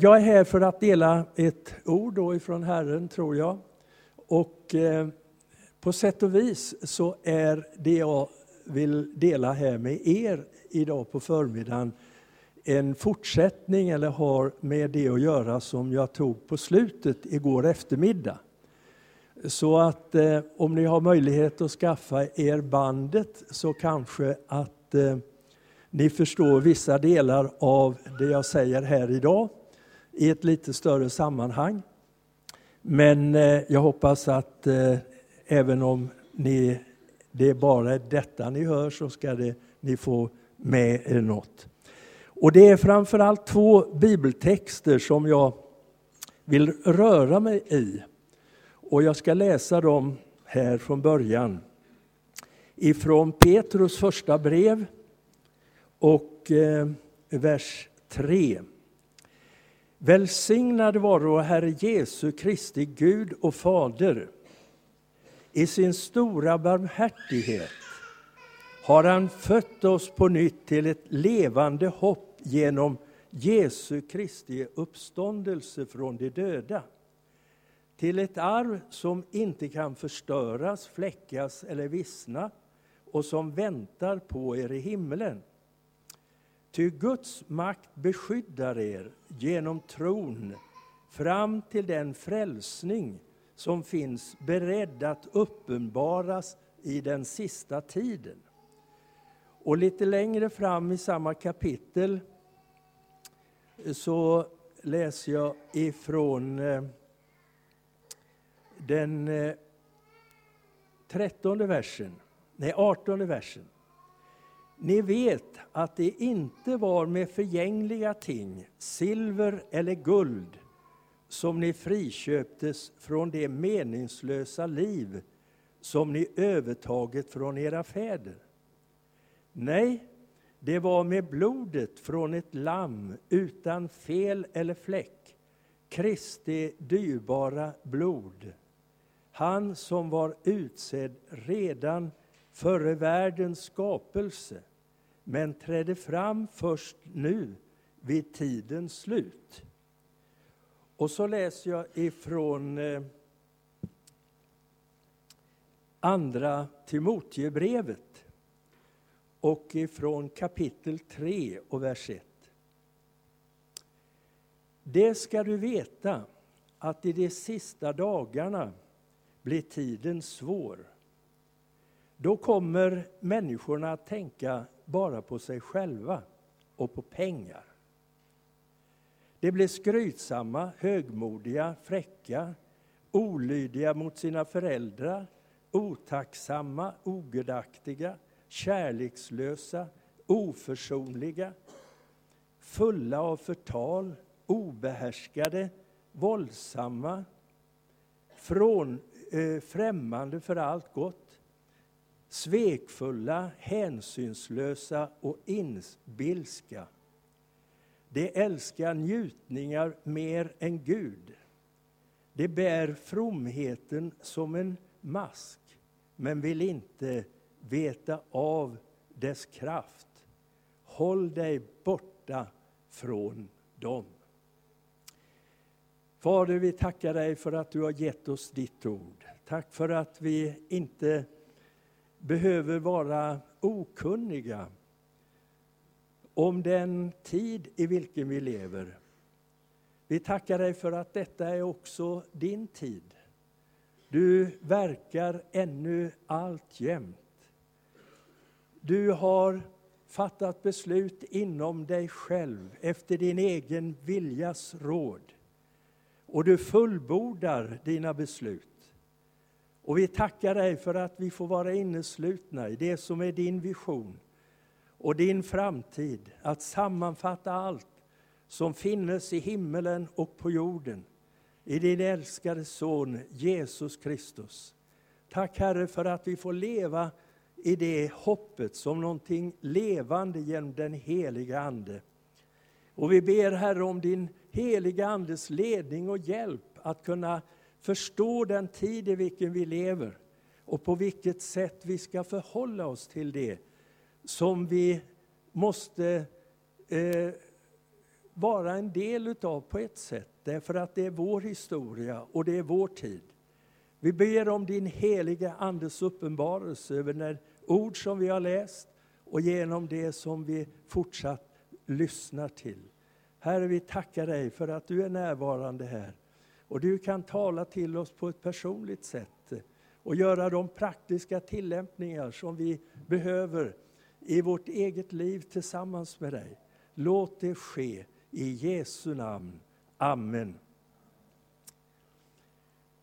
jag är här för att dela ett ord då ifrån Herren, tror jag. Och eh, på sätt och vis så är det jag vill dela här med er idag på förmiddagen en fortsättning eller har med det att göra som jag tog på slutet igår eftermiddag. Så att eh, om ni har möjlighet att skaffa er bandet så kanske att eh, ni förstår vissa delar av det jag säger här idag i ett lite större sammanhang. Men eh, jag hoppas att eh, även om ni, det är bara detta ni hör så ska det, ni få med er något. Och det är framförallt två bibeltexter som jag vill röra mig i. Och jag ska läsa dem här från början. Ifrån Petrus första brev och eh, vers 3. Välsignad vare Herre Jesu Kristi Gud och Fader. I sin stora barmhärtighet har han fött oss på nytt till ett levande hopp genom Jesu Kristi uppståndelse från de döda. Till ett arv som inte kan förstöras, fläckas eller vissna och som väntar på er i himlen. Ty Guds makt beskyddar er genom tron fram till den frälsning som finns beredd att uppenbaras i den sista tiden. Och lite längre fram i samma kapitel så läser jag ifrån eh, den eh, trettonde versen, nej artonde versen. Ni vet att det inte var med förgängliga ting, silver eller guld, som ni friköptes från det meningslösa liv som ni övertagit från era fäder. Nej, det var med blodet från ett lamm utan fel eller fläck, Kristi dyrbara blod. Han som var utsedd redan före världens skapelse men trädde fram först nu vid tidens slut. Och så läser jag ifrån eh, Andra Timoteusbrevet och ifrån kapitel 3 och vers 1. Det ska du veta att i de sista dagarna blir tiden svår. Då kommer människorna att tänka bara på sig själva och på pengar. De blir skrytsamma, högmodiga, fräcka, olydiga mot sina föräldrar, otacksamma, ogudaktiga, kärlekslösa, oförsonliga, fulla av förtal, obehärskade, våldsamma, från, eh, främmande för allt gott, svekfulla, hänsynslösa och inbilska. De älskar njutningar mer än Gud. De bär fromheten som en mask, men vill inte veta av dess kraft. Håll dig borta från dem. Fader, vi tackar dig för att du har gett oss ditt ord. Tack för att vi inte behöver vara okunniga om den tid i vilken vi lever. Vi tackar dig för att detta är också din tid. Du verkar ännu alltjämt. Du har fattat beslut inom dig själv efter din egen viljas råd. Och du fullbordar dina beslut. Och vi tackar dig för att vi får vara inneslutna i det som är din vision och din framtid, att sammanfatta allt som finnes i himmelen och på jorden i din älskade son Jesus Kristus. Tack Herre för att vi får leva i det hoppet som någonting levande genom den heliga Ande. Och vi ber Herre om din heliga Andes ledning och hjälp att kunna förstå den tid i vilken vi lever och på vilket sätt vi ska förhålla oss till det som vi måste eh, vara en del utav på ett sätt, därför att det är vår historia och det är vår tid. Vi ber om din heliga Andes uppenbarelse över när ord som vi har läst och genom det som vi fortsatt lyssnar till. Herre, vi tackar dig för att du är närvarande här och du kan tala till oss på ett personligt sätt och göra de praktiska tillämpningar som vi behöver i vårt eget liv tillsammans med dig. Låt det ske i Jesu namn. Amen.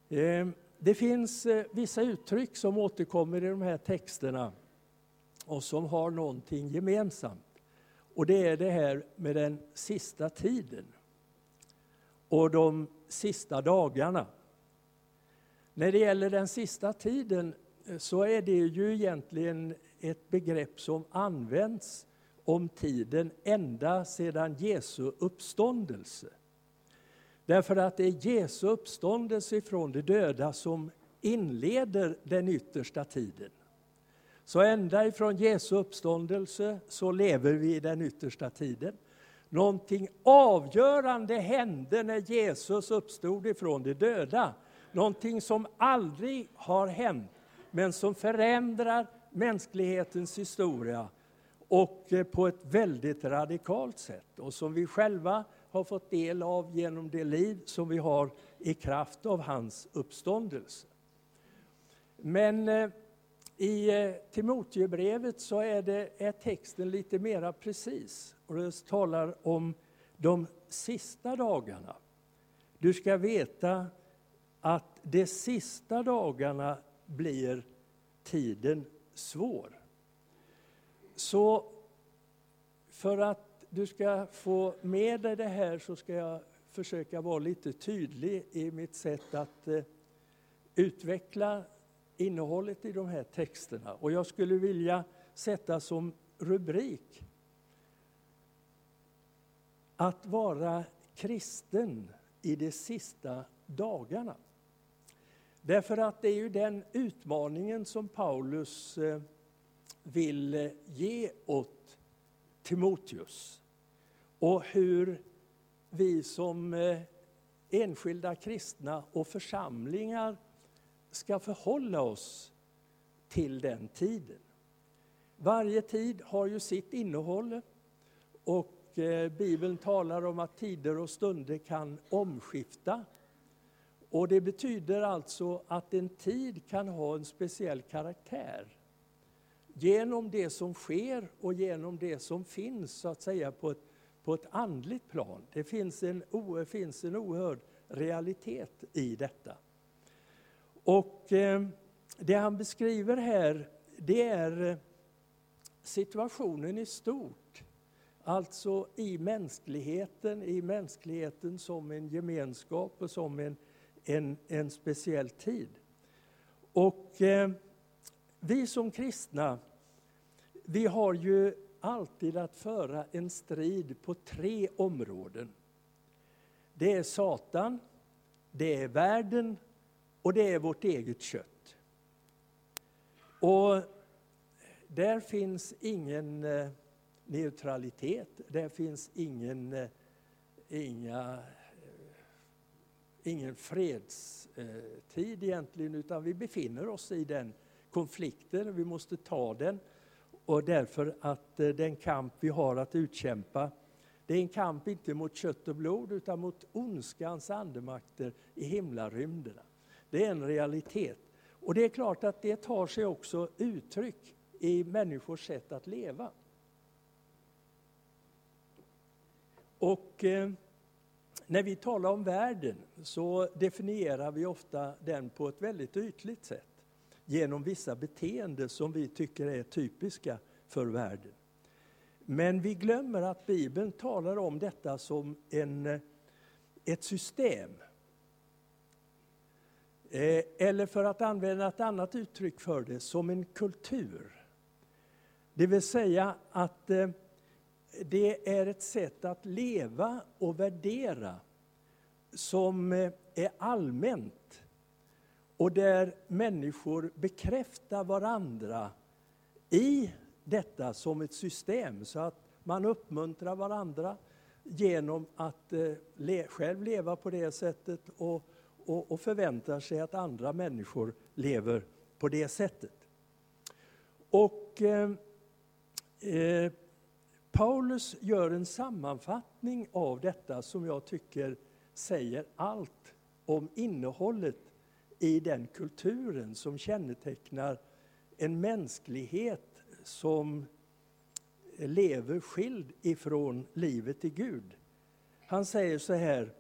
Ehm, det finns eh, vissa uttryck som återkommer i de här texterna och som har någonting gemensamt. Och det är det här med den sista tiden och de sista dagarna. När det gäller den sista tiden eh, så är det ju egentligen ett begrepp som används om tiden ända sedan Jesu uppståndelse. Därför att det är Jesu uppståndelse från de döda som inleder den yttersta tiden. Så ända ifrån Jesu uppståndelse så lever vi i den yttersta tiden. Någonting avgörande hände när Jesus uppstod ifrån de döda. Någonting som aldrig har hänt, men som förändrar mänsklighetens historia och eh, på ett väldigt radikalt sätt och som vi själva har fått del av genom det liv som vi har i kraft av hans uppståndelse. Men eh, i eh, Timoteusbrevet så är, det, är texten lite mera precis och det talar om de sista dagarna. Du ska veta att de sista dagarna blir tiden svår. Så för att du ska få med dig det här så ska jag försöka vara lite tydlig i mitt sätt att eh, utveckla innehållet i de här texterna. Och jag skulle vilja sätta som rubrik att vara kristen i de sista dagarna. Därför att det är ju den utmaningen som Paulus eh, vill eh, ge åt Timoteus. Och hur vi som eh, enskilda kristna och församlingar ska förhålla oss till den tiden. Varje tid har ju sitt innehåll och eh, Bibeln talar om att tider och stunder kan omskifta. Och det betyder alltså att en tid kan ha en speciell karaktär genom det som sker och genom det som finns så att säga på ett, på ett andligt plan. Det finns en, finns en oerhörd realitet i detta. Och eh, det han beskriver här, det är eh, situationen i stort. Alltså i mänskligheten, i mänskligheten som en gemenskap och som en, en, en speciell tid. Och eh, vi som kristna, vi har ju alltid att föra en strid på tre områden. Det är Satan, det är världen och det är vårt eget kött. Och där finns ingen eh, neutralitet, där finns ingen, eh, inga, eh, ingen fredstid egentligen, utan vi befinner oss i den konflikten, vi måste ta den. Och därför att eh, den kamp vi har att utkämpa, det är en kamp inte mot kött och blod, utan mot ondskans andemakter i himlarymderna. Det är en realitet. Och det är klart att det tar sig också uttryck i människors sätt att leva. Och eh, när vi talar om världen så definierar vi ofta den på ett väldigt ytligt sätt genom vissa beteenden som vi tycker är typiska för världen. Men vi glömmer att Bibeln talar om detta som en, eh, ett system Eh, eller för att använda ett annat uttryck för det, som en kultur. Det vill säga att eh, det är ett sätt att leva och värdera som eh, är allmänt och där människor bekräftar varandra i detta som ett system. Så att man uppmuntrar varandra, genom att eh, le, själv leva på det sättet och, och, och förväntar sig att andra människor lever på det sättet. Och eh, eh, Paulus gör en sammanfattning av detta som jag tycker säger allt om innehållet i den kulturen som kännetecknar en mänsklighet som lever skild ifrån livet i Gud. Han säger så här,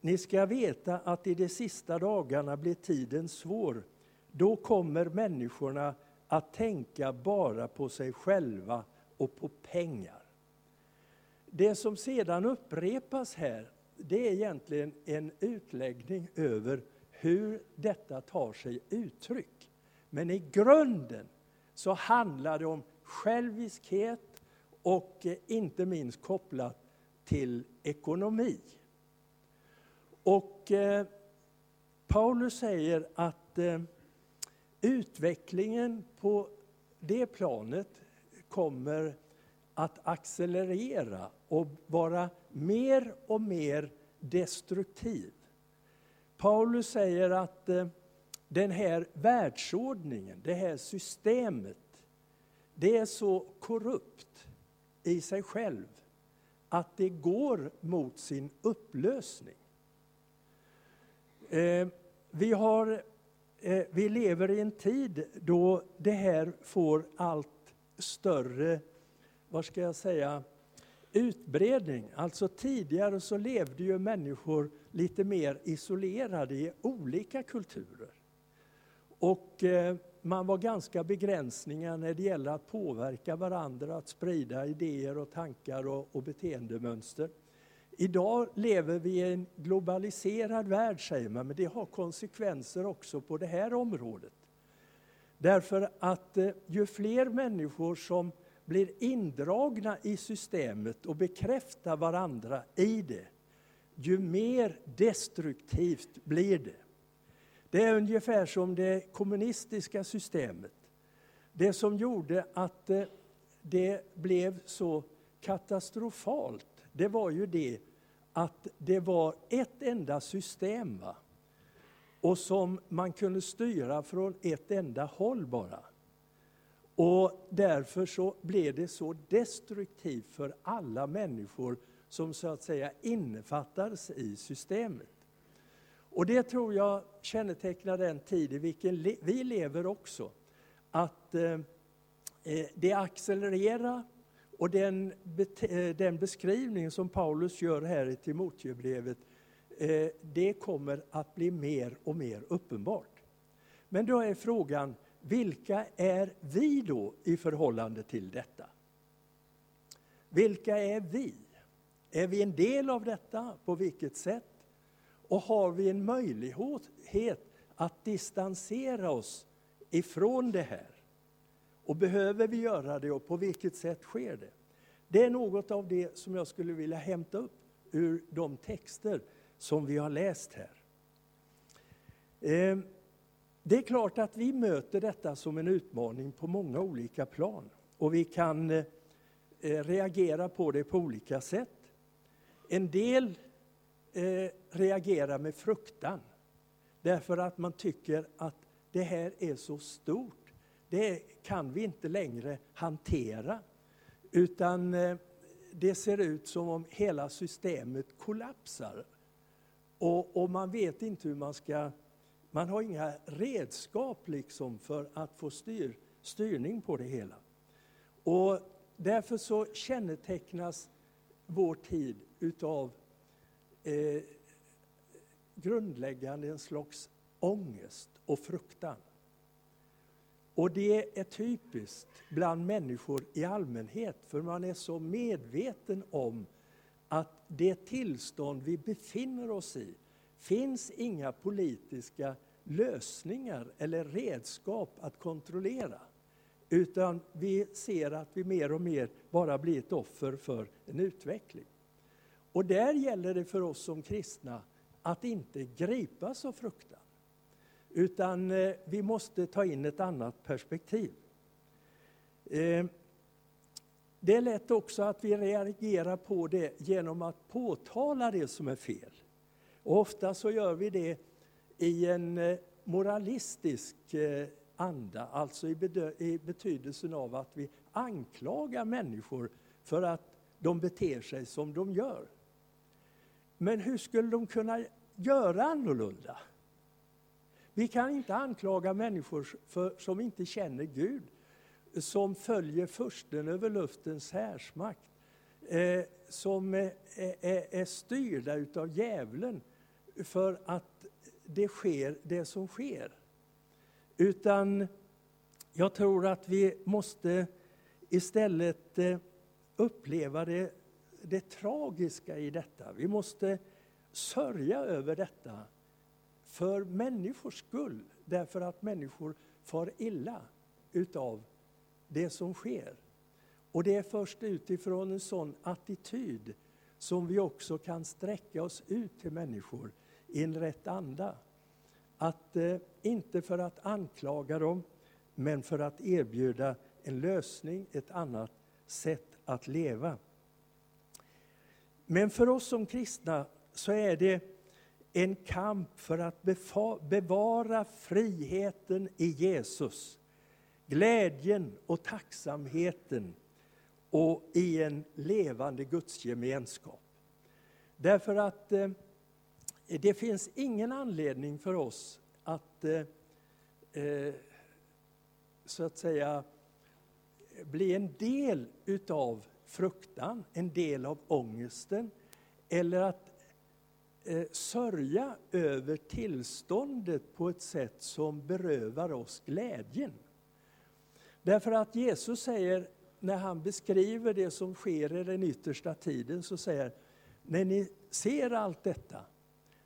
ni ska veta att i de sista dagarna blir tiden svår. Då kommer människorna att tänka bara på sig själva och på pengar. Det som sedan upprepas här, det är egentligen en utläggning över hur detta tar sig uttryck. Men i grunden så handlar det om själviskhet och eh, inte minst kopplat till ekonomi. Och eh, Paulus säger att eh, utvecklingen på det planet kommer att accelerera och vara mer och mer destruktiv. Paulus säger att eh, den här världsordningen, det här systemet, det är så korrupt i sig själv att det går mot sin upplösning. Eh, vi, har, eh, vi lever i en tid då det här får allt större, vad ska jag säga, utbredning. Alltså tidigare så levde ju människor lite mer isolerade i olika kulturer. Och eh, man var ganska begränsningar när det gäller att påverka varandra, att sprida idéer och tankar och, och beteendemönster. Idag lever vi i en globaliserad värld, säger man, men det har konsekvenser också på det här området. Därför att eh, ju fler människor som blir indragna i systemet och bekräftar varandra i det, ju mer destruktivt blir det. Det är ungefär som det kommunistiska systemet. Det som gjorde att eh, det blev så katastrofalt, det var ju det att det var ett enda system. Va? Och som man kunde styra från ett enda håll bara. Och därför så blev det så destruktivt för alla människor som så att säga innefattades i systemet. Och det tror jag kännetecknar den tid i vilken vi lever också. Att eh, eh det accelererar och den, eh, den beskrivning som Paulus gör här i Timoteusbrevet, Eh, det kommer att bli mer och mer uppenbart. Men då är frågan, vilka är vi då i förhållande till detta? Vilka är vi? Är vi en del av detta? På vilket sätt? Och har vi en möjlighet att distansera oss ifrån det här? Och behöver vi göra det och på vilket sätt sker det? Det är något av det som jag skulle vilja hämta upp ur de texter som vi har läst här. Ehm, det är klart att vi möter detta som en utmaning på många olika plan. Och vi kan eh, eh, reagera på det på olika sätt. En del eh, reagerar med fruktan. Därför att man tycker att det här är så stort. Det kan vi inte längre hantera. Utan det ser ut som om hela systemet kollapsar. Och, och, man vet inte hur man ska... Man har inga redskap liksom för att få styr, styrning på det hela. Och därför så kännetecknas vår tid utav eh, grundläggande en slags ångest och fruktan. Och det är typiskt bland människor i allmänhet, för man är så medveten om att det tillstånd vi befinner oss i finns inga politiska lösningar eller redskap att kontrollera. Utan vi ser att vi mer och mer bara blir ett offer för en utveckling. Och där gäller det för oss som kristna att inte gripas av fruktan. Utan eh, vi måste ta in ett annat perspektiv. Eh, det är lätt också att vi reagerar på det genom att påtala det som är fel. Och ofta så gör vi det i en eh, moralistisk eh, anda, alltså i, i betydelsen av att vi anklagar människor för att de beter sig som de gör. Men hur skulle de kunna göra annorlunda? Vi kan inte anklaga människor för, som inte känner Gud, som följer försten över luftens härsmakt, eh, som är, är, är styrda utav djävulen för att det sker det som sker. Utan jag tror att vi måste istället eh, uppleva det, det tragiska i detta. Vi måste sörja över detta för människors skull, därför att människor far illa utav det som sker. Och det är först utifrån en sån attityd som vi också kan sträcka oss ut till människor i en rätt anda. Att, eh, inte för att anklaga dem, men för att erbjuda en lösning, ett annat sätt att leva. Men för oss som kristna så är det en kamp för att bevara friheten i Jesus. Glädjen och tacksamheten och i en levande gudsgemenskap. Därför att eh, det finns ingen anledning för oss att eh, eh, så att säga bli en del utav fruktan, en del av ångesten eller att eh, sörja över tillståndet på ett sätt som berövar oss glädjen. Därför att Jesus säger, när han beskriver det som sker i den yttersta tiden, så säger när ni ser allt detta,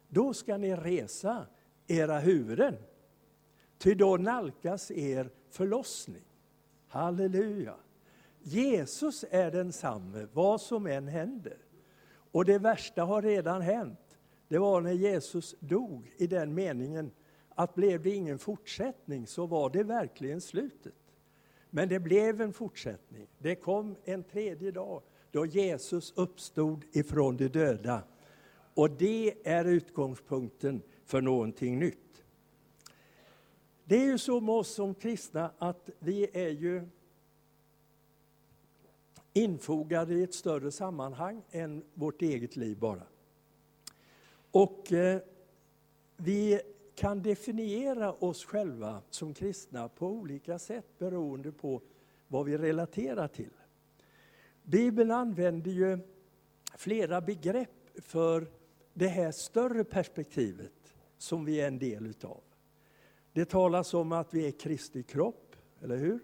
då ska ni resa era huvuden. Ty då nalkas er förlossning. Halleluja! Jesus är densamme, vad som än händer. Och det värsta har redan hänt. Det var när Jesus dog, i den meningen att blev det ingen fortsättning så var det verkligen slutet. Men det blev en fortsättning. Det kom en tredje dag då Jesus uppstod ifrån de döda. Och det är utgångspunkten för någonting nytt. Det är ju så med oss som kristna att vi är ju infogade i ett större sammanhang än vårt eget liv bara. Och eh, vi kan definiera oss själva som kristna på olika sätt beroende på vad vi relaterar till. Bibeln använder ju flera begrepp för det här större perspektivet som vi är en del utav. Det talas om att vi är Kristi kropp, eller hur?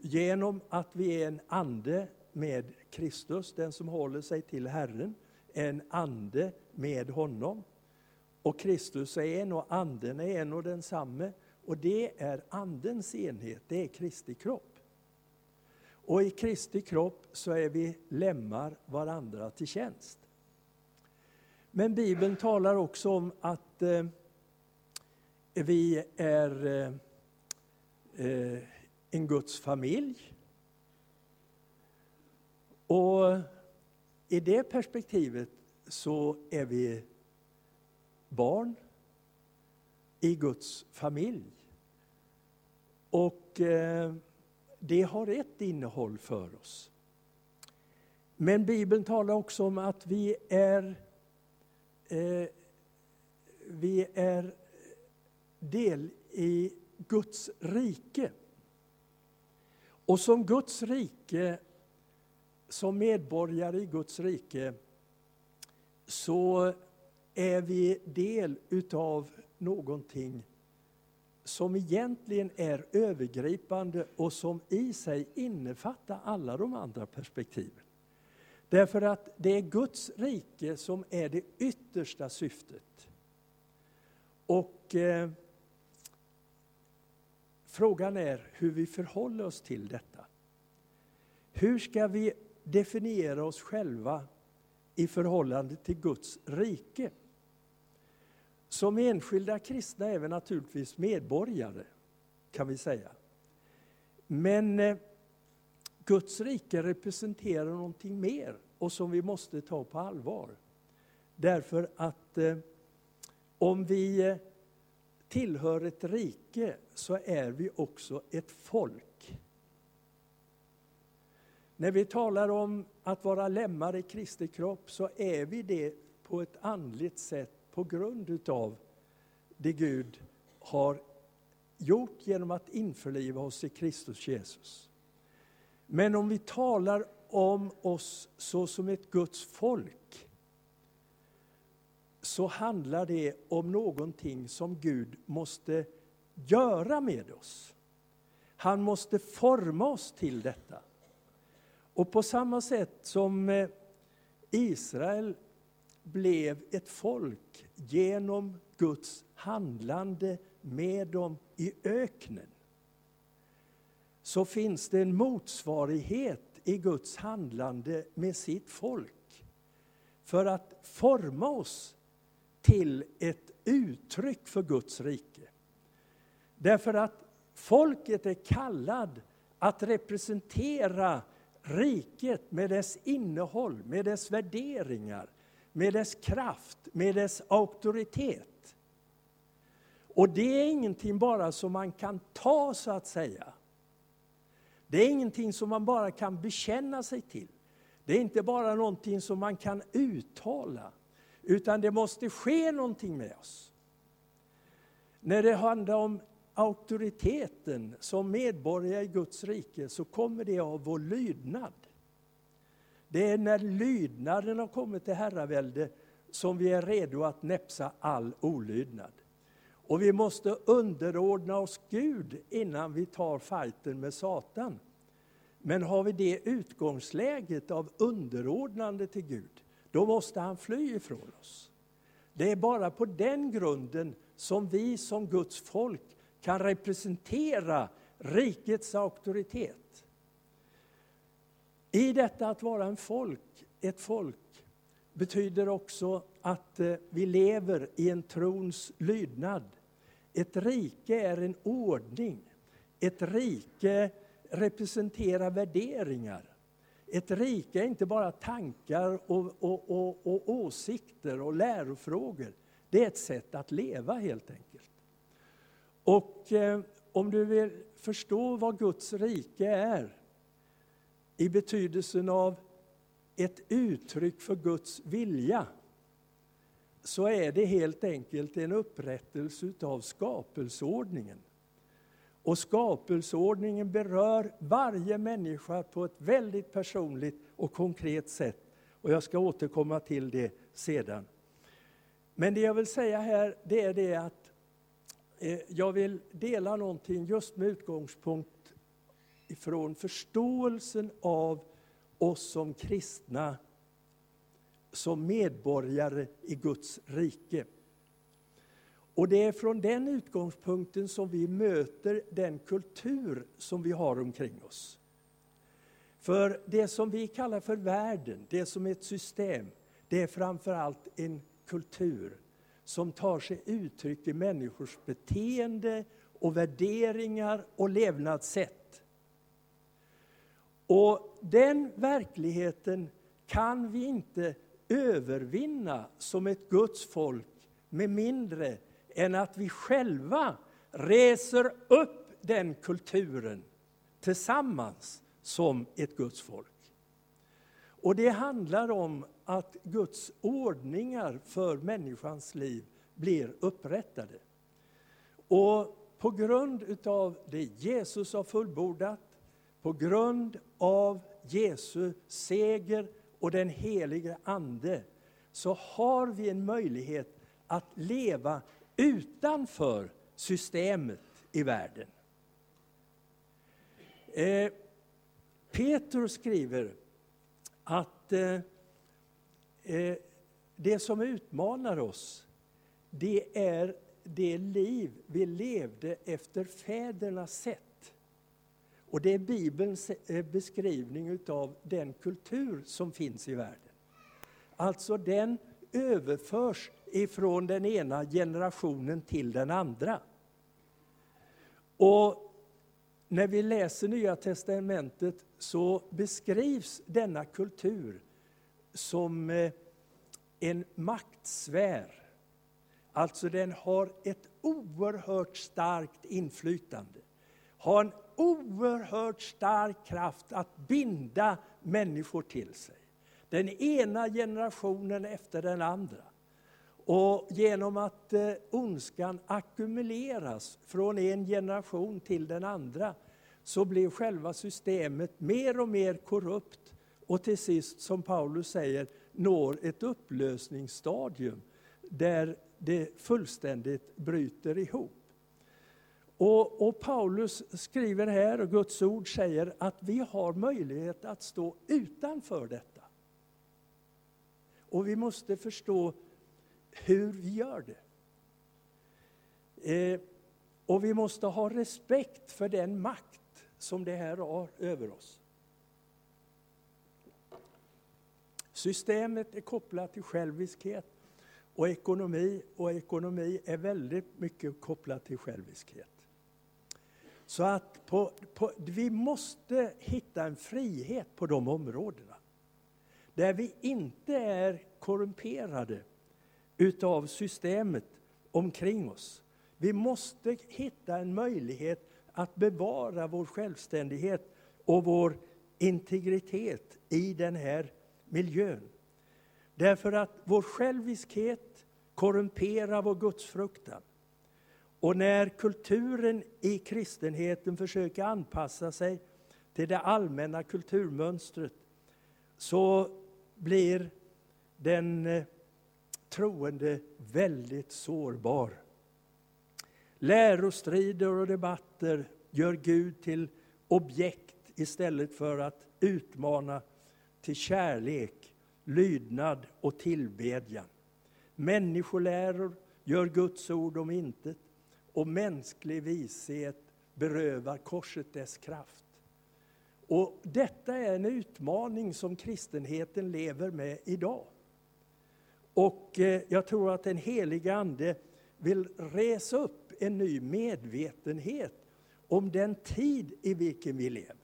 Genom att vi är en ande med Kristus, den som håller sig till Herren, en ande med honom. Och Kristus är en och anden är en och densamme. Och det är andens enhet, det är Kristi kropp. Och i Kristi kropp så är vi lemmar varandra till tjänst. Men Bibeln talar också om att eh, vi är eh, eh en Guds familj. Och i det perspektivet så är vi barn i Guds familj. Och eh, det har ett innehåll för oss. Men Bibeln talar också om att vi är, eh, vi är del i Guds rike. Och som Guds rike, som medborgare i Guds rike, så är vi del utav någonting som egentligen är övergripande och som i sig innefattar alla de andra perspektiven. Därför att det är Guds rike som är det yttersta syftet. Och eh, Frågan är hur vi förhåller oss till detta. Hur ska vi definiera oss själva i förhållande till Guds rike? Som enskilda kristna är vi naturligtvis medborgare, kan vi säga. Men eh, Guds rike representerar någonting mer och som vi måste ta på allvar. Därför att eh, om vi eh, tillhör ett rike så är vi också ett folk. När vi talar om att vara lemmar i Kristi kropp så är vi det på ett andligt sätt på grund utav det Gud har gjort genom att införliva oss i Kristus Jesus. Men om vi talar om oss så som ett Guds folk så handlar det om någonting som Gud måste göra med oss. Han måste forma oss till detta. Och på samma sätt som eh, Israel blev ett folk genom Guds handlande med dem i öknen så finns det en motsvarighet i Guds handlande med sitt folk för att forma oss till ett uttryck för Guds rike. Därför att folket är kallad att representera riket med dess innehåll, med dess värderingar, med dess kraft, med dess auktoritet. Och det är ingenting bara som man kan ta, så att säga. Det är ingenting som man bara kan bekänna sig till. Det är inte bara någonting som man kan uttala, utan det måste ske någonting med oss. När det handlar om auktoriteten som medborgare i Guds rike så kommer det av vår lydnad. Det är när lydnaden har kommit till herravälde som vi är redo att näpsa all olydnad. Och vi måste underordna oss Gud innan vi tar fighten med Satan. Men har vi det utgångsläget av underordnande till Gud, då måste han fly ifrån oss. Det är bara på den grunden som vi som Guds folk kan representera rikets auktoritet. I detta att vara en folk, ett folk betyder också att eh, vi lever i en trons lydnad. Ett rike är en ordning. Ett rike representerar värderingar. Ett rike är inte bara tankar och, och, och, och åsikter och lärofrågor. Det är ett sätt att leva helt enkelt. Och eh, om du vill förstå vad Guds rike är i betydelsen av ett uttryck för Guds vilja så är det helt enkelt en upprättelse av skapelseordningen. Och skapelseordningen berör varje människa på ett väldigt personligt och konkret sätt. Och jag ska återkomma till det sedan. Men det jag vill säga här, det är det att eh, jag vill dela någonting just med utgångspunkt ifrån förståelsen av oss som kristna, som medborgare i Guds rike. Och det är från den utgångspunkten som vi möter den kultur som vi har omkring oss. För det som vi kallar för världen, det som är ett system, det är framför allt en kultur som tar sig uttryck i människors beteende och värderingar och levnadssätt. Och den verkligheten kan vi inte övervinna som ett Guds folk med mindre än att vi själva reser upp den kulturen tillsammans som ett Guds folk. Och det handlar om att Guds ordningar för människans liv blir upprättade. Och på grund av det Jesus har fullbordat, på grund av Jesu seger och den helige Ande, så har vi en möjlighet att leva utanför systemet i världen. Eh, Petrus skriver att eh, eh, det som utmanar oss, det är det liv vi levde efter fädernas sätt. Och det är Bibelns eh, beskrivning av den kultur som finns i världen. Alltså den överförs ifrån den ena generationen till den andra. Och när vi läser Nya Testamentet så beskrivs denna kultur som eh, en maktsfär. Alltså den har ett oerhört starkt inflytande. Har en oerhört stark kraft att binda människor till sig. Den ena generationen efter den andra. Och genom att eh, ondskan ackumuleras från en generation till den andra så blir själva systemet mer och mer korrupt och till sist, som Paulus säger, når ett upplösningsstadium där det fullständigt bryter ihop. Och, och, Paulus skriver här, och Guds ord säger, att vi har möjlighet att stå utanför detta. Och vi måste förstå hur vi gör det. Eh, och vi måste ha respekt för den makt som det här har över oss. Systemet är kopplat till själviskhet och ekonomi, och ekonomi är väldigt mycket kopplat till själviskhet. Så att på, på, vi måste hitta en frihet på de områdena. Där vi inte är korrumperade utav systemet omkring oss. Vi måste hitta en möjlighet att bevara vår självständighet och vår integritet i den här miljön. Därför att vår själviskhet korrumperar vår gudsfruktan. Och när kulturen i kristenheten försöker anpassa sig till det allmänna kulturmönstret så blir den eh, troende väldigt sårbar. Lärostrider och debatter gör Gud till objekt istället för att utmana till kärlek, lydnad och tillbedjan. Människoläror gör Guds ord om intet och mänsklig vishet berövar korset dess kraft. Och detta är en utmaning som kristenheten lever med idag. Och eh, jag tror att den heliga Ande vill resa upp en ny medvetenhet om den tid i vilken vi lever.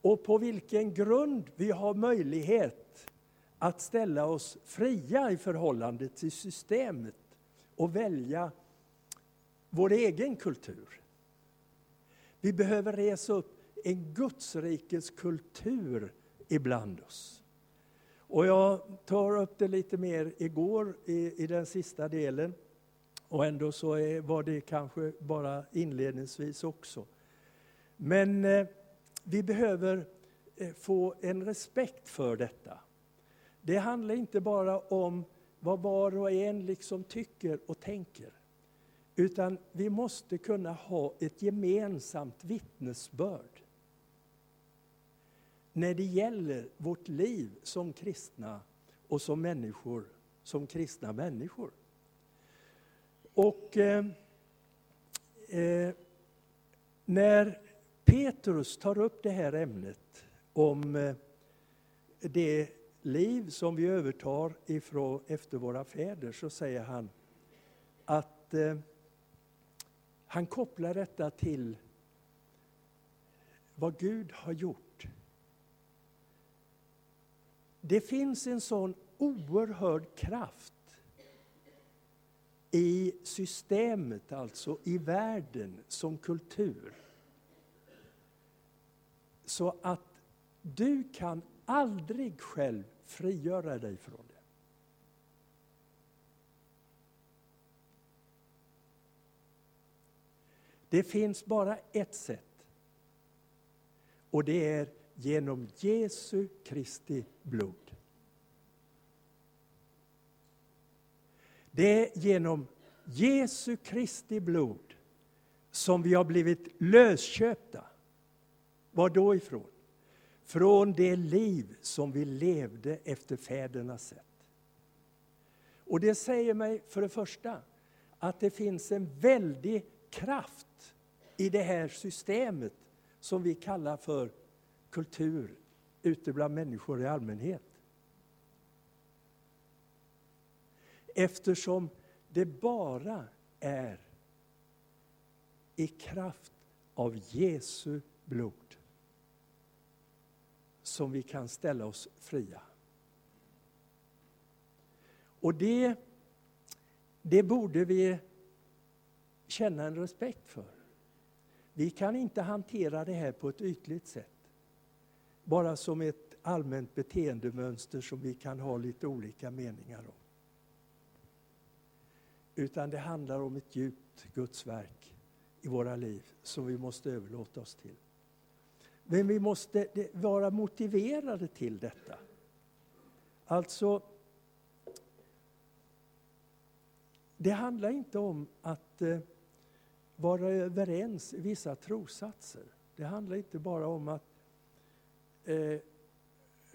Och på vilken grund vi har möjlighet att ställa oss fria i förhållande till systemet och välja vår egen kultur. Vi behöver resa upp en Gudsrikes kultur ibland oss. Och jag tar upp det lite mer igår i, i den sista delen. Och ändå så är, var det kanske bara inledningsvis också. Men eh, vi behöver eh, få en respekt för detta. Det handlar inte bara om vad var och en liksom tycker och tänker. Utan vi måste kunna ha ett gemensamt vittnesbörd när det gäller vårt liv som kristna och som människor, som kristna människor. Och eh, eh, när Petrus tar upp det här ämnet om eh, det liv som vi övertar ifrån, efter våra fäder så säger han att eh, han kopplar detta till vad Gud har gjort det finns en sån oerhörd kraft i systemet, alltså i världen som kultur. Så att du kan aldrig själv frigöra dig från det. Det finns bara ett sätt. Och det är genom Jesu Kristi blod. Det är genom Jesu Kristi blod som vi har blivit lösköpta. Var då ifrån? Från det liv som vi levde efter fädernas sätt. Och det säger mig för det första att det finns en väldig kraft i det här systemet som vi kallar för kultur ute bland människor i allmänhet. Eftersom det bara är i kraft av Jesu blod som vi kan ställa oss fria. Och det, det borde vi känna en respekt för. Vi kan inte hantera det här på ett ytligt sätt. Bara som ett allmänt beteendemönster som vi kan ha lite olika meningar om. Utan det handlar om ett djupt Guds verk i våra liv som vi måste överlåta oss till. Men vi måste vara motiverade till detta. Alltså, det handlar inte om att eh, vara överens i vissa trossatser. Det handlar inte bara om att eh,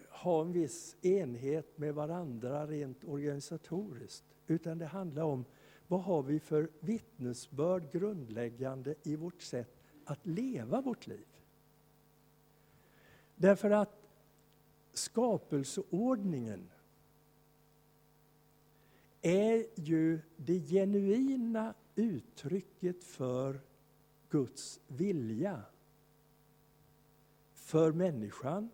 ha en viss enhet med varandra rent organisatoriskt. Utan det handlar om vad har vi för vittnesbörd grundläggande i vårt sätt att leva vårt liv. Därför att skapelseordningen är ju det genuina uttrycket för Guds vilja för människan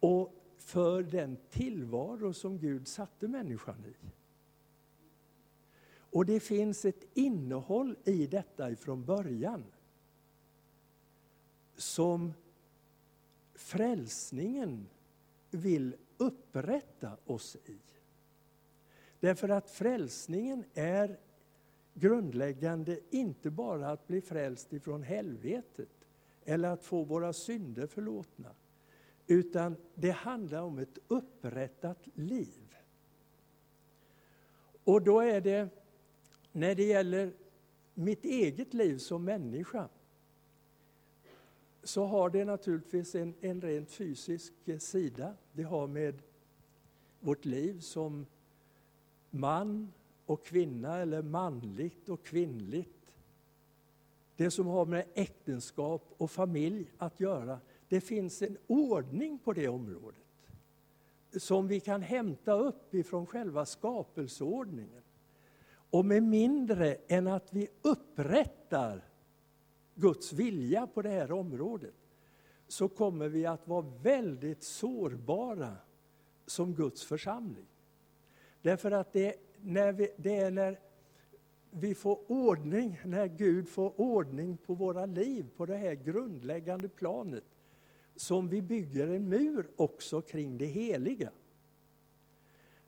och för den tillvaro som Gud satte människan i. Och det finns ett innehåll i detta ifrån början som frälsningen vill upprätta oss i. Därför att frälsningen är grundläggande inte bara att bli frälst ifrån helvetet eller att få våra synder förlåtna. Utan det handlar om ett upprättat liv. Och då är det, när det gäller mitt eget liv som människa, så har det naturligtvis en, en rent fysisk sida. Det har med vårt liv som man och kvinna, eller manligt och kvinnligt. Det som har med äktenskap och familj att göra. Det finns en ordning på det området som vi kan hämta upp ifrån själva skapelseordningen. Och med mindre än att vi upprättar Guds vilja på det här området så kommer vi att vara väldigt sårbara som Guds församling. Därför att det, när vi, det är när vi får ordning, när Gud får ordning på våra liv på det här grundläggande planet som vi bygger en mur också kring det heliga.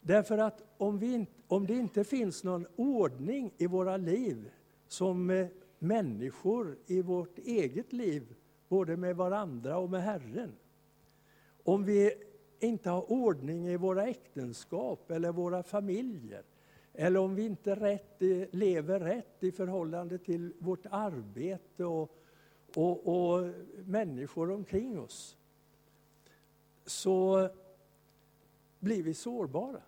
Därför att om, vi, om det inte finns någon ordning i våra liv som eh, människor i vårt eget liv, både med varandra och med Herren. Om vi inte har ordning i våra äktenskap eller våra familjer, eller om vi inte rätt, lever rätt i förhållande till vårt arbete och, och, och människor omkring oss, så blir vi sårbara.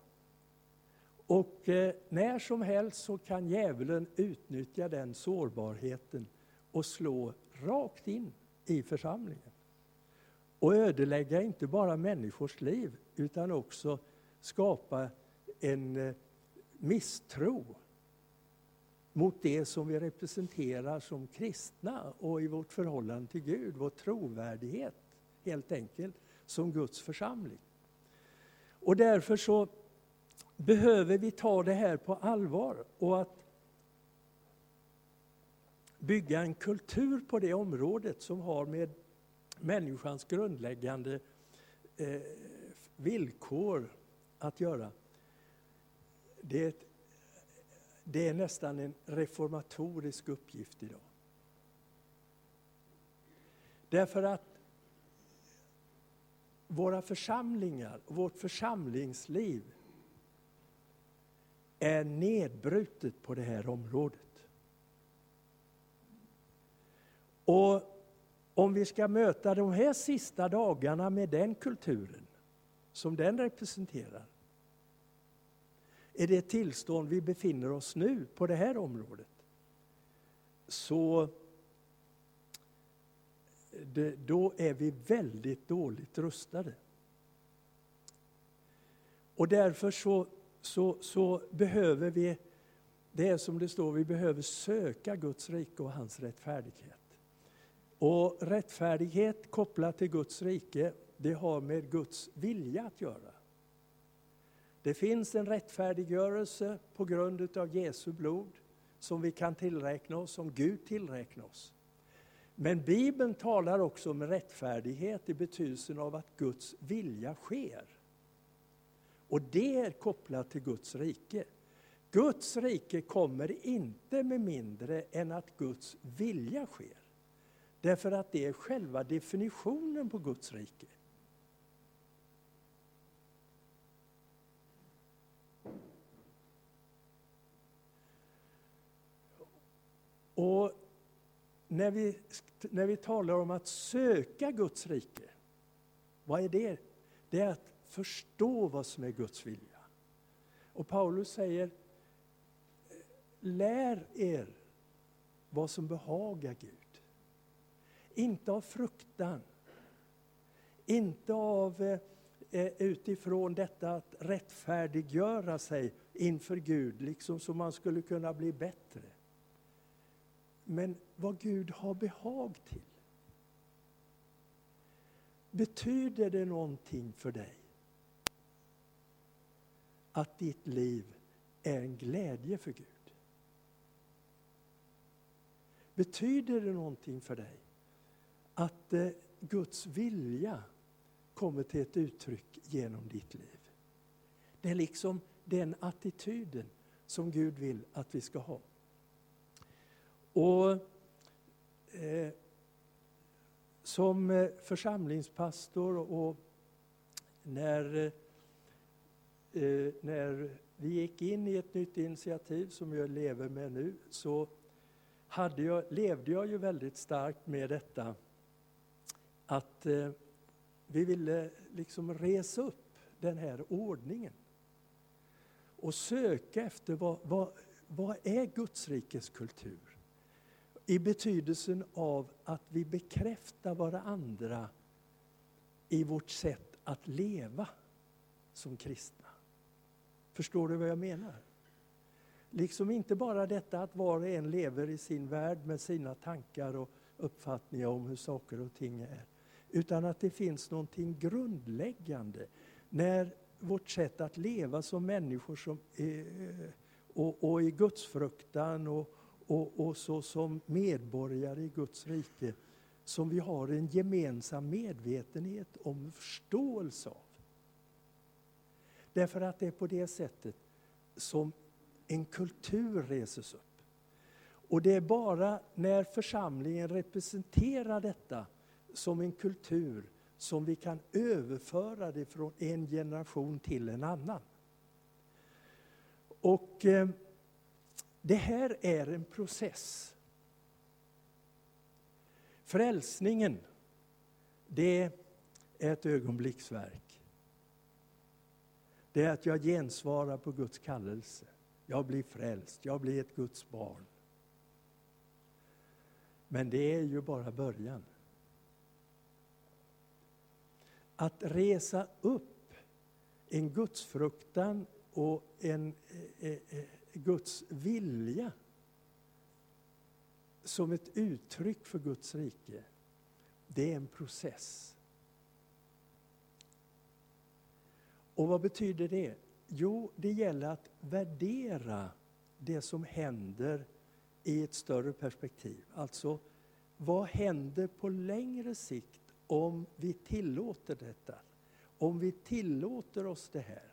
Och eh, när som helst så kan djävulen utnyttja den sårbarheten och slå rakt in i församlingen. Och ödelägga inte bara människors liv utan också skapa en eh, misstro mot det som vi representerar som kristna och i vårt förhållande till Gud, vår trovärdighet helt enkelt, som Guds församling. Och därför så behöver vi ta det här på allvar och att bygga en kultur på det området som har med människans grundläggande eh, villkor att göra. Det är, ett, det är nästan en reformatorisk uppgift idag. Därför att våra församlingar, vårt församlingsliv är nedbrutet på det här området. Och om vi ska möta de här sista dagarna med den kulturen som den representerar i det tillstånd vi befinner oss nu på det här området så det, då är vi väldigt dåligt rustade. Och därför så så, så behöver vi det är som det står, vi behöver söka Guds rike och hans rättfärdighet. Och rättfärdighet kopplat till Guds rike, det har med Guds vilja att göra. Det finns en rättfärdiggörelse på grund av Jesu blod som vi kan tillräkna oss, som Gud tillräknar oss. Men Bibeln talar också om rättfärdighet i betydelsen av att Guds vilja sker. Och det är kopplat till Guds rike. Guds rike kommer inte med mindre än att Guds vilja sker. Därför att det är själva definitionen på Guds rike. Och när vi, när vi talar om att söka Guds rike, vad är det? Det är att förstå vad som är Guds vilja. Och Paulus säger, lär er vad som behagar Gud. Inte av fruktan, inte av eh, eh utifrån detta att rättfärdiggöra sig inför Gud, liksom så man skulle kunna bli bättre men vad Gud har behag till. Betyder det någonting för dig att ditt liv är en glädje för Gud? Betyder det någonting för dig att eh, Guds vilja kommer till ett uttryck genom ditt liv? Det är liksom den attityden som Gud vill att vi ska ha. Och eh, Som eh, församlingspastor och när, eh, när vi gick in i ett nytt initiativ som jag lever med nu så hade jag, levde jag ju väldigt starkt med detta att eh, vi ville liksom resa upp den här ordningen och söka efter vad, vad, vad är Guds rikes kultur? I betydelsen av att vi bekräftar varandra i vårt sätt att leva som kristna. Förstår du vad jag menar? Liksom inte bara detta att var och en lever i sin värld med sina tankar och uppfattningar om hur saker och ting är. Utan att det finns någonting grundläggande när vårt sätt att leva som människor som, eh, och, och i gudsfruktan och, och, och så som medborgare i Guds rike som vi har en gemensam medvetenhet om förståelse av. Därför att det är på det sättet som en kultur reses upp. Och det är bara när församlingen representerar detta som en kultur som vi kan överföra det från en generation till en annan. Och eh, det här är en process. Frälsningen, det är ett ögonblicksverk. Det är att jag gensvarar på Guds kallelse. Jag blir frälst, jag blir ett Guds barn. Men det är ju bara början. Att resa upp en gudsfruktan och en, eh, eh, eh Guds vilja som ett uttryck för Guds rike, det är en process. Och vad betyder det? Jo, det gäller att värdera det som händer i ett större perspektiv. Alltså, vad händer på längre sikt om vi tillåter detta? Om vi tillåter oss det här?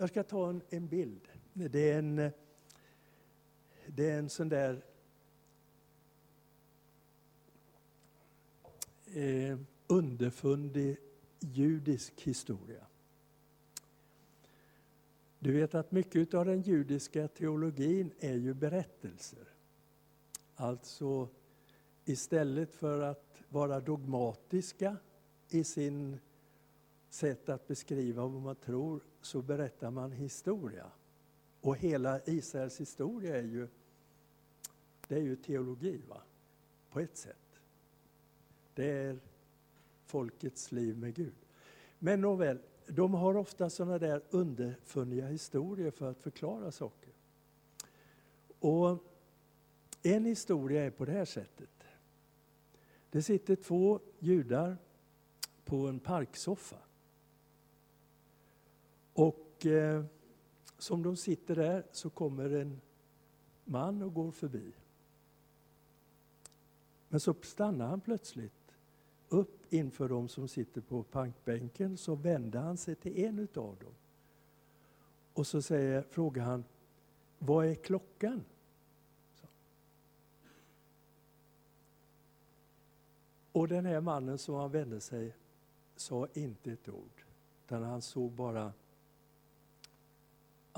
Jag ska ta en, en bild. Det är en, det är en sån där eh, underfundig judisk historia. Du vet att mycket av den judiska teologin är ju berättelser. Alltså istället för att vara dogmatiska i sin sätt att beskriva vad man tror så berättar man historia. Och hela Israels historia är ju, det är ju teologi, va? på ett sätt. Det är folkets liv med Gud. Men nåväl, de har ofta sådana där underfunniga historier för att förklara saker. Och en historia är på det här sättet. Det sitter två judar på en parksoffa. Och eh, som de sitter där så kommer en man och går förbi. Men så stannar han plötsligt upp inför de som sitter på pankbänken. så vänder han sig till en utav dem. Och så säger, frågar han, vad är klockan? Och den här mannen som han vände sig sa inte ett ord, utan han såg bara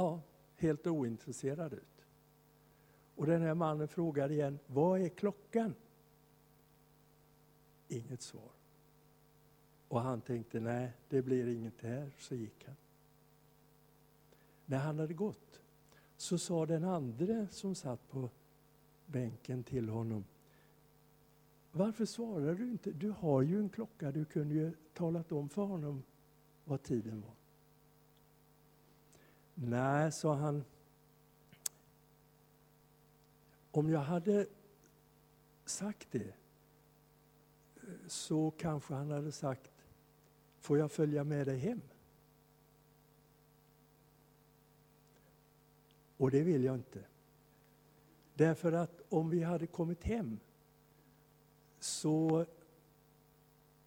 ja, helt ointresserad ut. Och den här mannen frågade igen, vad är klockan? Inget svar. Och han tänkte, nej, det blir inget här, så gick han. När han hade gått så sa den andre som satt på bänken till honom, varför svarar du inte? Du har ju en klocka, du kunde ju talat om för honom vad tiden var. Nej, sa han, om jag hade sagt det eh, så kanske han hade sagt, får jag följa med dig hem? Och det vill jag inte. Därför att om vi hade kommit hem så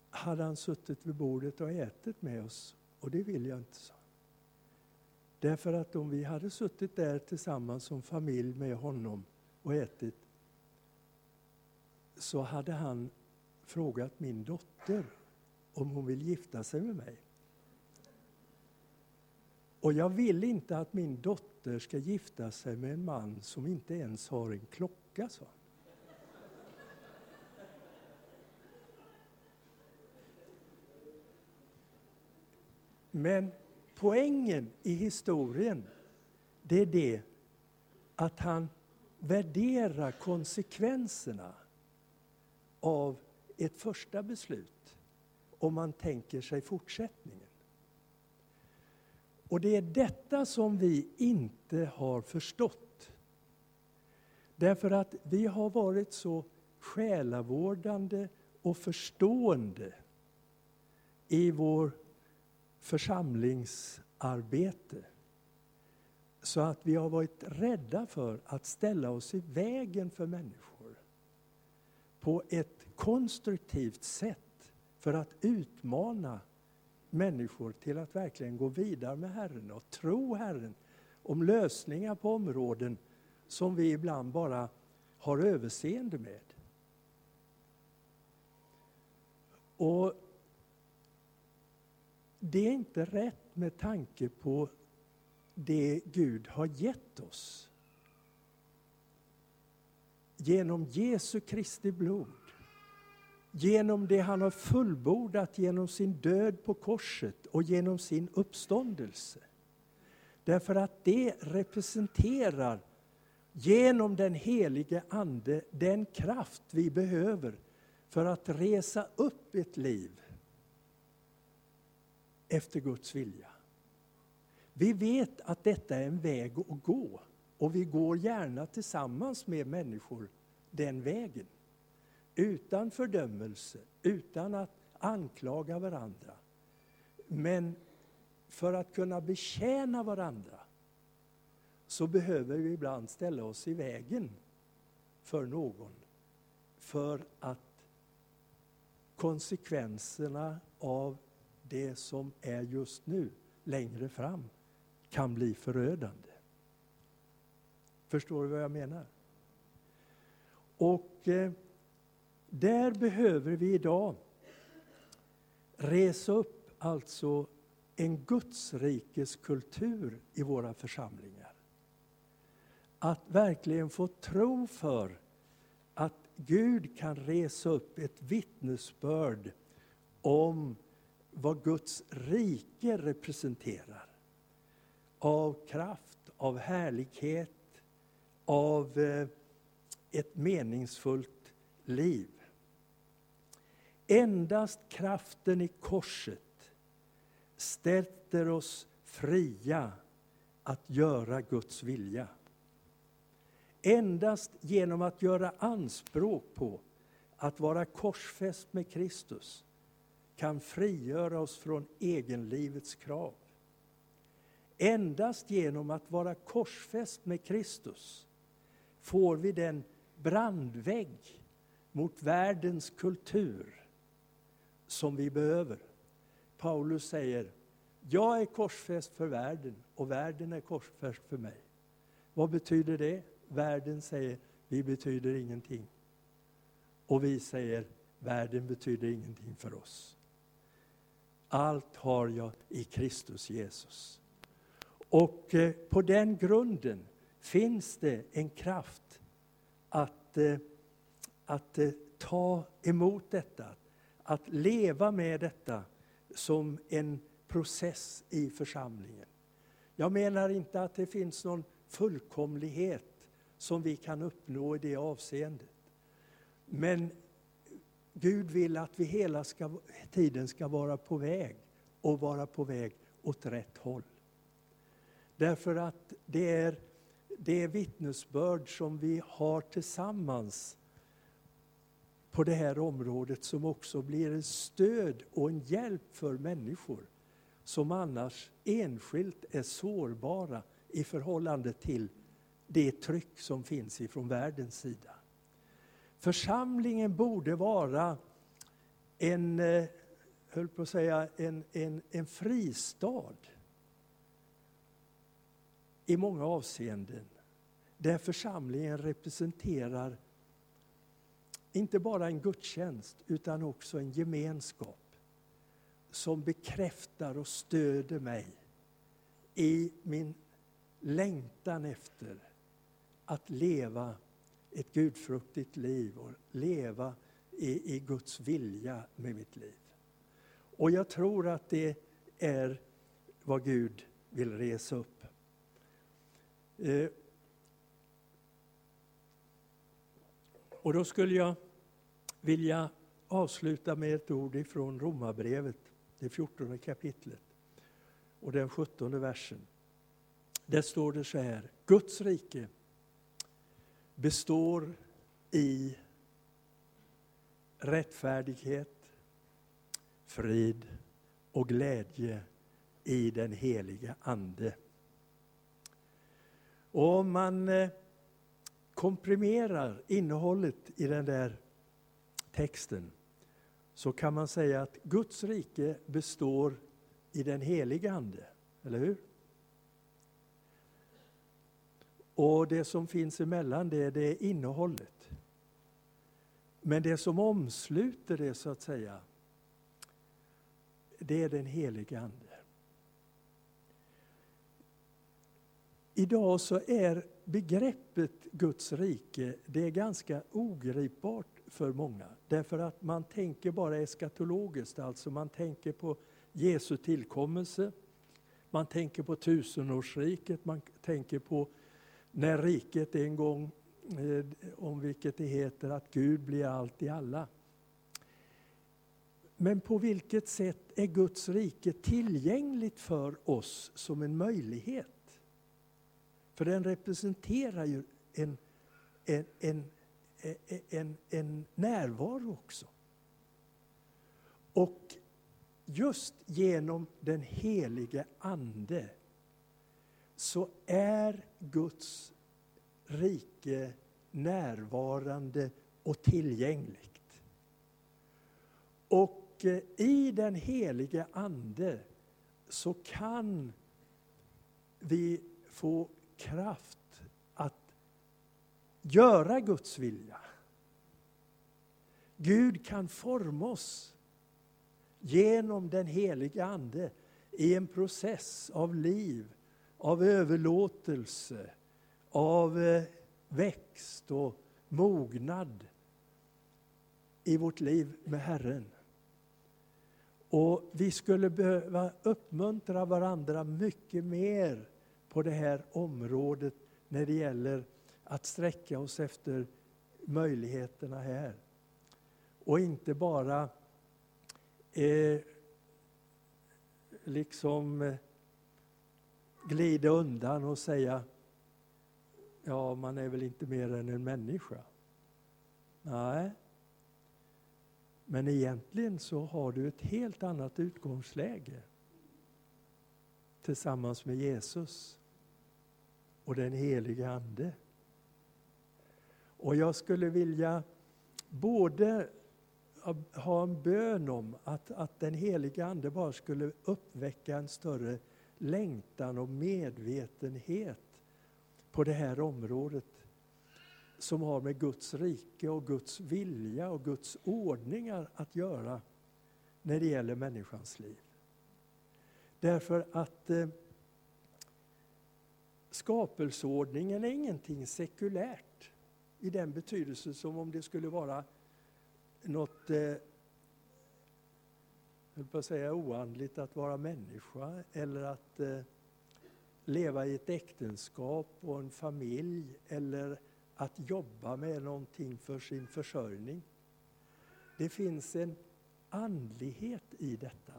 hade han suttit vid bordet och ätit med oss och det vill jag inte, sa Därför att om vi hade suttit där tillsammans som familj med honom och ätit så hade han frågat min dotter om hon vill gifta sig med mig. Och jag vill inte att min dotter ska gifta sig med en man som inte ens har en klocka, sa han. Men poängen i historien, det är det att han värderar konsekvenserna av ett första beslut om man tänker sig fortsättningen. Och det är detta som vi inte har förstått. Därför att vi har varit så själavårdande och förstående i vår församlingsarbete. Så att vi har varit rädda för att ställa oss i vägen för människor på ett konstruktivt sätt för att utmana människor till att verkligen gå vidare med Herren och tro Herren om lösningar på områden som vi ibland bara har överseende med. Och det är inte rätt med tanke på det Gud har gett oss. Genom Jesu Kristi blod, genom det han har fullbordat genom sin död på korset och genom sin uppståndelse. Därför att det representerar genom den helige Ande den kraft vi behöver för att resa upp ett liv efter Guds vilja. Vi vet att detta är en väg att gå och vi går gärna tillsammans med människor den vägen. Utan fördömelse, utan att anklaga varandra. Men för att kunna betjäna varandra så behöver vi ibland ställa oss i vägen för någon. För att konsekvenserna av det som är just nu, längre fram, kan bli förödande. Förstår du vad jag menar? Och eh, där behöver vi idag resa upp alltså en gudsrikeskultur i våra församlingar. Att verkligen få tro för att Gud kan resa upp ett vittnesbörd om vad Guds rike representerar. Av kraft, av härlighet, av eh, ett meningsfullt liv. Endast kraften i korset ställer oss fria att göra Guds vilja. Endast genom att göra anspråk på att vara korsfäst med Kristus kan frigöra oss från egenlivets krav. Endast genom att vara korsfäst med Kristus får vi den brandvägg mot världens kultur som vi behöver. Paulus säger, jag är korsfäst för världen och världen är korsfäst för mig. Vad betyder det? Världen säger, vi betyder ingenting. Och vi säger, världen betyder ingenting för oss. Allt har jag i Kristus Jesus. Och eh, på den grunden finns det en kraft att, eh, att eh, ta emot detta, att leva med detta som en process i församlingen. Jag menar inte att det finns någon fullkomlighet som vi kan uppnå i det avseendet. Men Gud vill att vi hela ska, tiden ska vara på väg och vara på väg åt rätt håll. Därför att det är det vittnesbörd som vi har tillsammans på det här området som också blir en stöd och en hjälp för människor som annars enskilt är sårbara i förhållande till det tryck som finns ifrån världens sida. Församlingen borde vara en, eh, höll på att säga, en, en, en fristad i många avseenden. Där församlingen representerar inte bara en gudstjänst utan också en gemenskap som bekräftar och stöder mig i min längtan efter att leva ett gudfruktigt liv och leva i, i Guds vilja med mitt liv. Och jag tror att det är vad Gud vill resa upp. Eh, och då skulle jag vilja avsluta med ett ord ifrån Romarbrevet, det 14 kapitlet och den 17 versen. Där står det så här, Guds rike består i rättfärdighet, frid och glädje i den heliga Ande. Och om man eh, komprimerar innehållet i den där texten så kan man säga att Guds rike består i den heliga Ande, eller hur? Och det som finns emellan det, det är innehållet. Men det som omsluter det så att säga, det är den helige Ande. Idag så är begreppet Guds rike, det är ganska ogripbart för många. Därför att man tänker bara eskatologiskt, alltså man tänker på Jesu tillkommelse, man tänker på tusenårsriket, man tänker på när riket en gång, eh, om vilket det heter att Gud blir allt i alla. Men på vilket sätt är Guds rike tillgängligt för oss som en möjlighet? För den representerar ju en, en, en, en, en närvaro också. Och just genom den helige Ande så är Guds rike närvarande och tillgängligt. Och eh, i den helige Ande så kan vi få kraft att göra Guds vilja. Gud kan forma oss genom den helige Ande i en process av liv, av överlåtelse, av eh, växt och mognad i vårt liv med Herren. Och vi skulle behöva uppmuntra varandra mycket mer på det här området när det gäller att sträcka oss efter möjligheterna här. Och inte bara eh, liksom eh, glida undan och säga ja, man är väl inte mer än en människa. Nej. Men egentligen så har du ett helt annat utgångsläge tillsammans med Jesus och den helige Ande. Och jag skulle vilja både ha en bön om att, att den helige Ande bara skulle uppväcka en större längtan och medvetenhet på det här området som har med Guds rike och Guds vilja och Guds ordningar att göra när det gäller människans liv. Därför att eh, skapelseordningen är ingenting sekulärt i den betydelse som om det skulle vara något eh, höll på att säga oandligt att vara människa eller att eh, leva i ett äktenskap och en familj eller att jobba med någonting för sin försörjning. Det finns en andlighet i detta.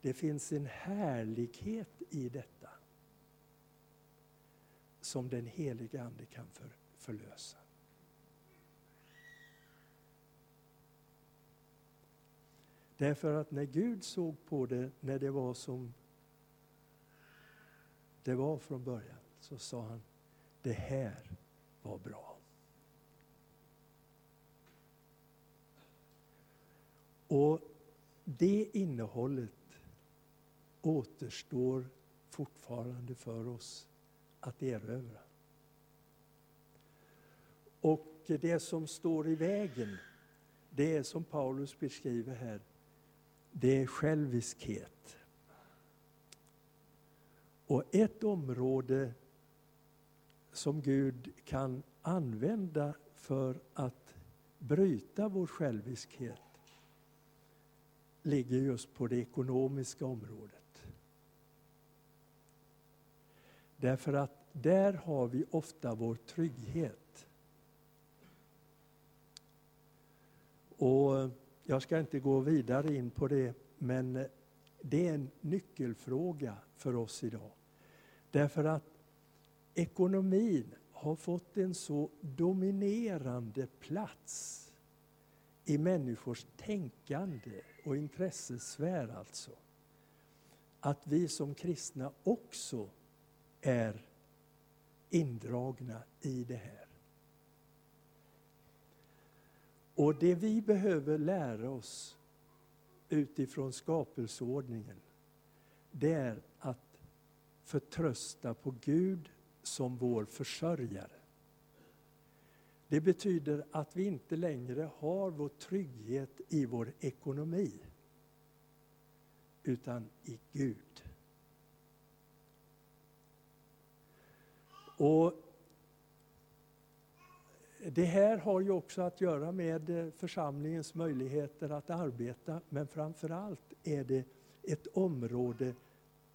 Det finns en härlighet i detta som den heliga Ande kan för, förlösa. Därför att när Gud såg på det när det var som det var från början så sa han, det här var bra. Och det innehållet återstår fortfarande för oss att erövra. Och det som står i vägen, det är som Paulus beskriver här, det är själviskhet. Och ett område som Gud kan använda för att bryta vår själviskhet ligger just på det ekonomiska området. Därför att där har vi ofta vår trygghet. Och jag ska inte gå vidare in på det, men det är en nyckelfråga för oss idag. Därför att ekonomin har fått en så dominerande plats i människors tänkande och intressesfär alltså. Att vi som kristna också är indragna i det här. Och det vi behöver lära oss utifrån skapelseordningen, det är att förtrösta på Gud som vår försörjare. Det betyder att vi inte längre har vår trygghet i vår ekonomi, utan i Gud. Och det här har ju också att göra med eh, församlingens möjligheter att arbeta, men framför allt är det ett område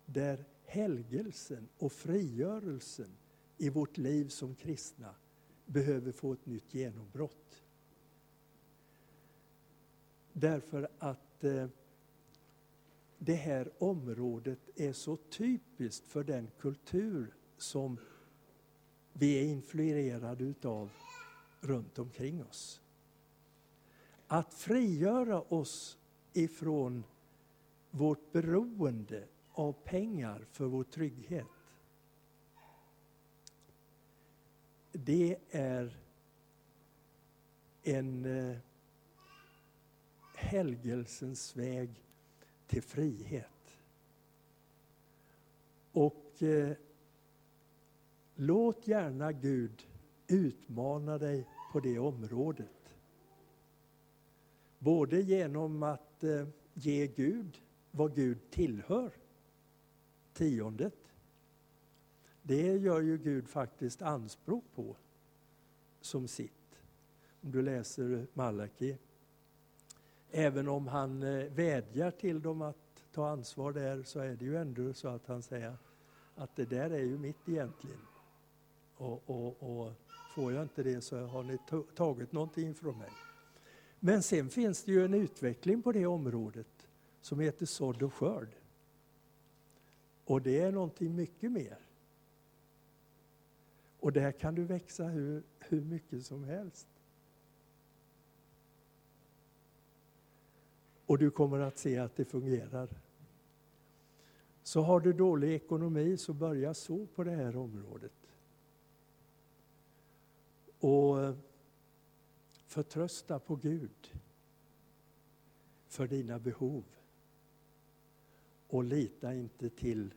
där helgelsen och frigörelsen i vårt liv som kristna behöver få ett nytt genombrott. Därför att eh, det här området är så typiskt för den kultur som vi är influerade utav runt omkring oss. Att frigöra oss ifrån vårt beroende av pengar för vår trygghet det är en eh, helgelsens väg till frihet. Och eh, låt gärna Gud utmana dig på det området. Både genom att eh, ge Gud vad Gud tillhör, tiondet, det gör ju Gud faktiskt anspråk på som sitt. Om du läser Malaki. Även om han eh, vädjar till dem att ta ansvar där så är det ju ändå så att han säger att det där är ju mitt egentligen. Och, och, och får jag inte det så har ni tagit någonting från mig. Men sen finns det ju en utveckling på det området som heter sådd och skörd. Och det är någonting mycket mer. Och där kan du växa hur, hur mycket som helst. Och du kommer att se att det fungerar. Så har du dålig ekonomi så börja så på det här området. Och eh, förtrösta på Gud för dina behov. Och lita inte till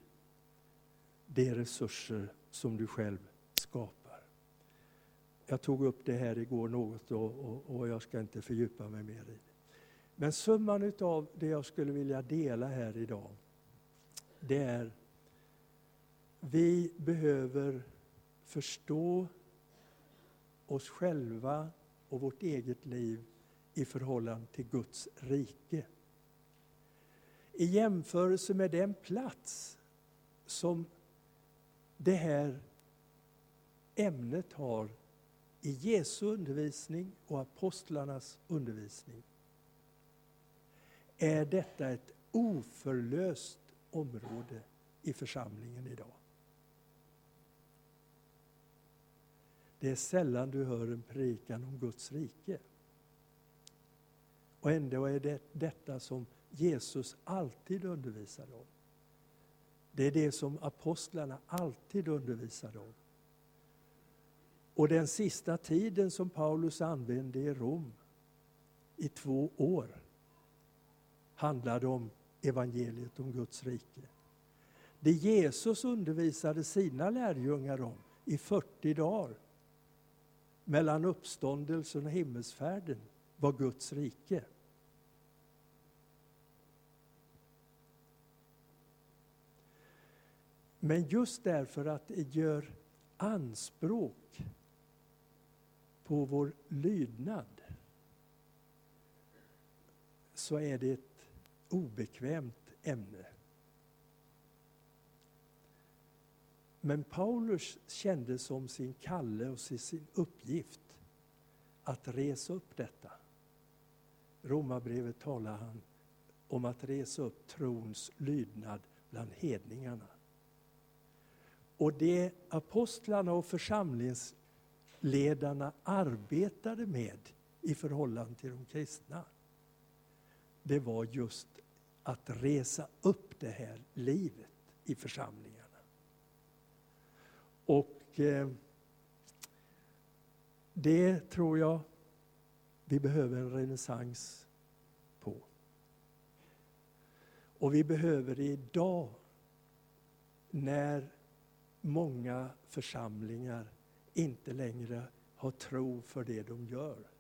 de resurser som du själv skapar. Jag tog upp det här igår något och, och, och jag ska inte fördjupa mig mer i det. Men summan av det jag skulle vilja dela här idag, det är vi behöver förstå oss själva och vårt eget liv i förhållande till Guds rike. I jämförelse med den plats som det här ämnet har i Jesu undervisning och apostlarnas undervisning är detta ett oförlöst område i församlingen idag. Det är sällan du hör en predikan om Guds rike. Och ändå är det detta som Jesus alltid undervisade om. Det är det som apostlarna alltid undervisade om. Och den sista tiden som Paulus använde i Rom, i två år, handlade om evangeliet om Guds rike. Det Jesus undervisade sina lärjungar om i 40 dagar mellan uppståndelsen och himmelsfärden var Guds rike. Men just därför att det gör anspråk på vår lydnad så är det ett obekvämt ämne. Men Paulus kände som sin kalle och sin uppgift att resa upp detta. Romarbrevet talar han om att resa upp trons lydnad bland hedningarna. Och det apostlarna och församlingsledarna arbetade med i förhållande till de kristna, det var just att resa upp det här livet i församlingen. Och eh, det tror jag vi behöver en renässans på. Och vi behöver det idag när många församlingar inte längre har tro för det de gör.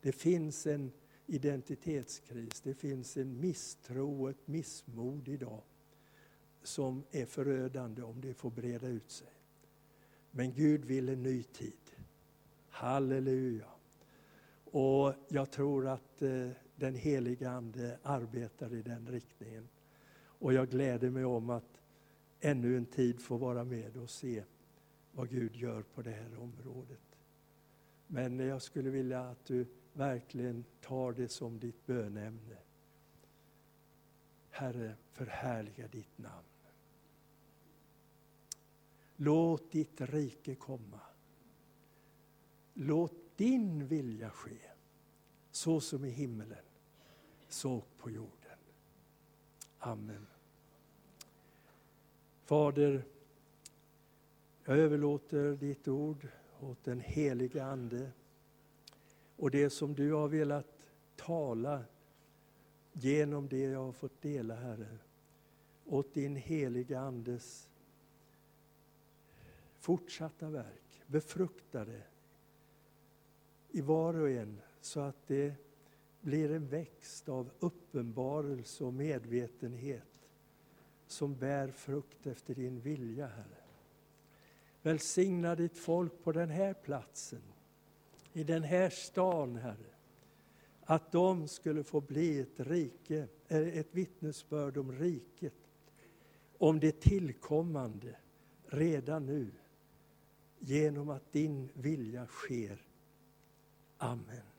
Det finns en identitetskris, det finns en misstro och ett missmod idag som är förödande om det får breda ut sig. Men Gud vill en ny tid. Halleluja! Och jag tror att eh, den heliga Ande arbetar i den riktningen. Och jag gläder mig om att ännu en tid få vara med och se vad Gud gör på det här området. Men jag skulle vilja att du verkligen tar det som ditt bönämne. Herre, förhärliga ditt namn. Låt ditt rike komma. Låt din vilja ske, så som i himmelen, så på jorden. Amen. Fader, jag överlåter ditt ord åt den heliga Ande och det som du har velat tala genom det jag har fått dela, Herre, åt din heliga Andes fortsatta verk. befruktade i var och en så att det blir en växt av uppenbarelse och medvetenhet som bär frukt efter din vilja, Herre. Välsigna ditt folk på den här platsen, i den här stan, Herre. Att de skulle få bli ett, rike, eh, ett vittnesbörd om riket, om det tillkommande redan nu genom att din vilja sker. Amen.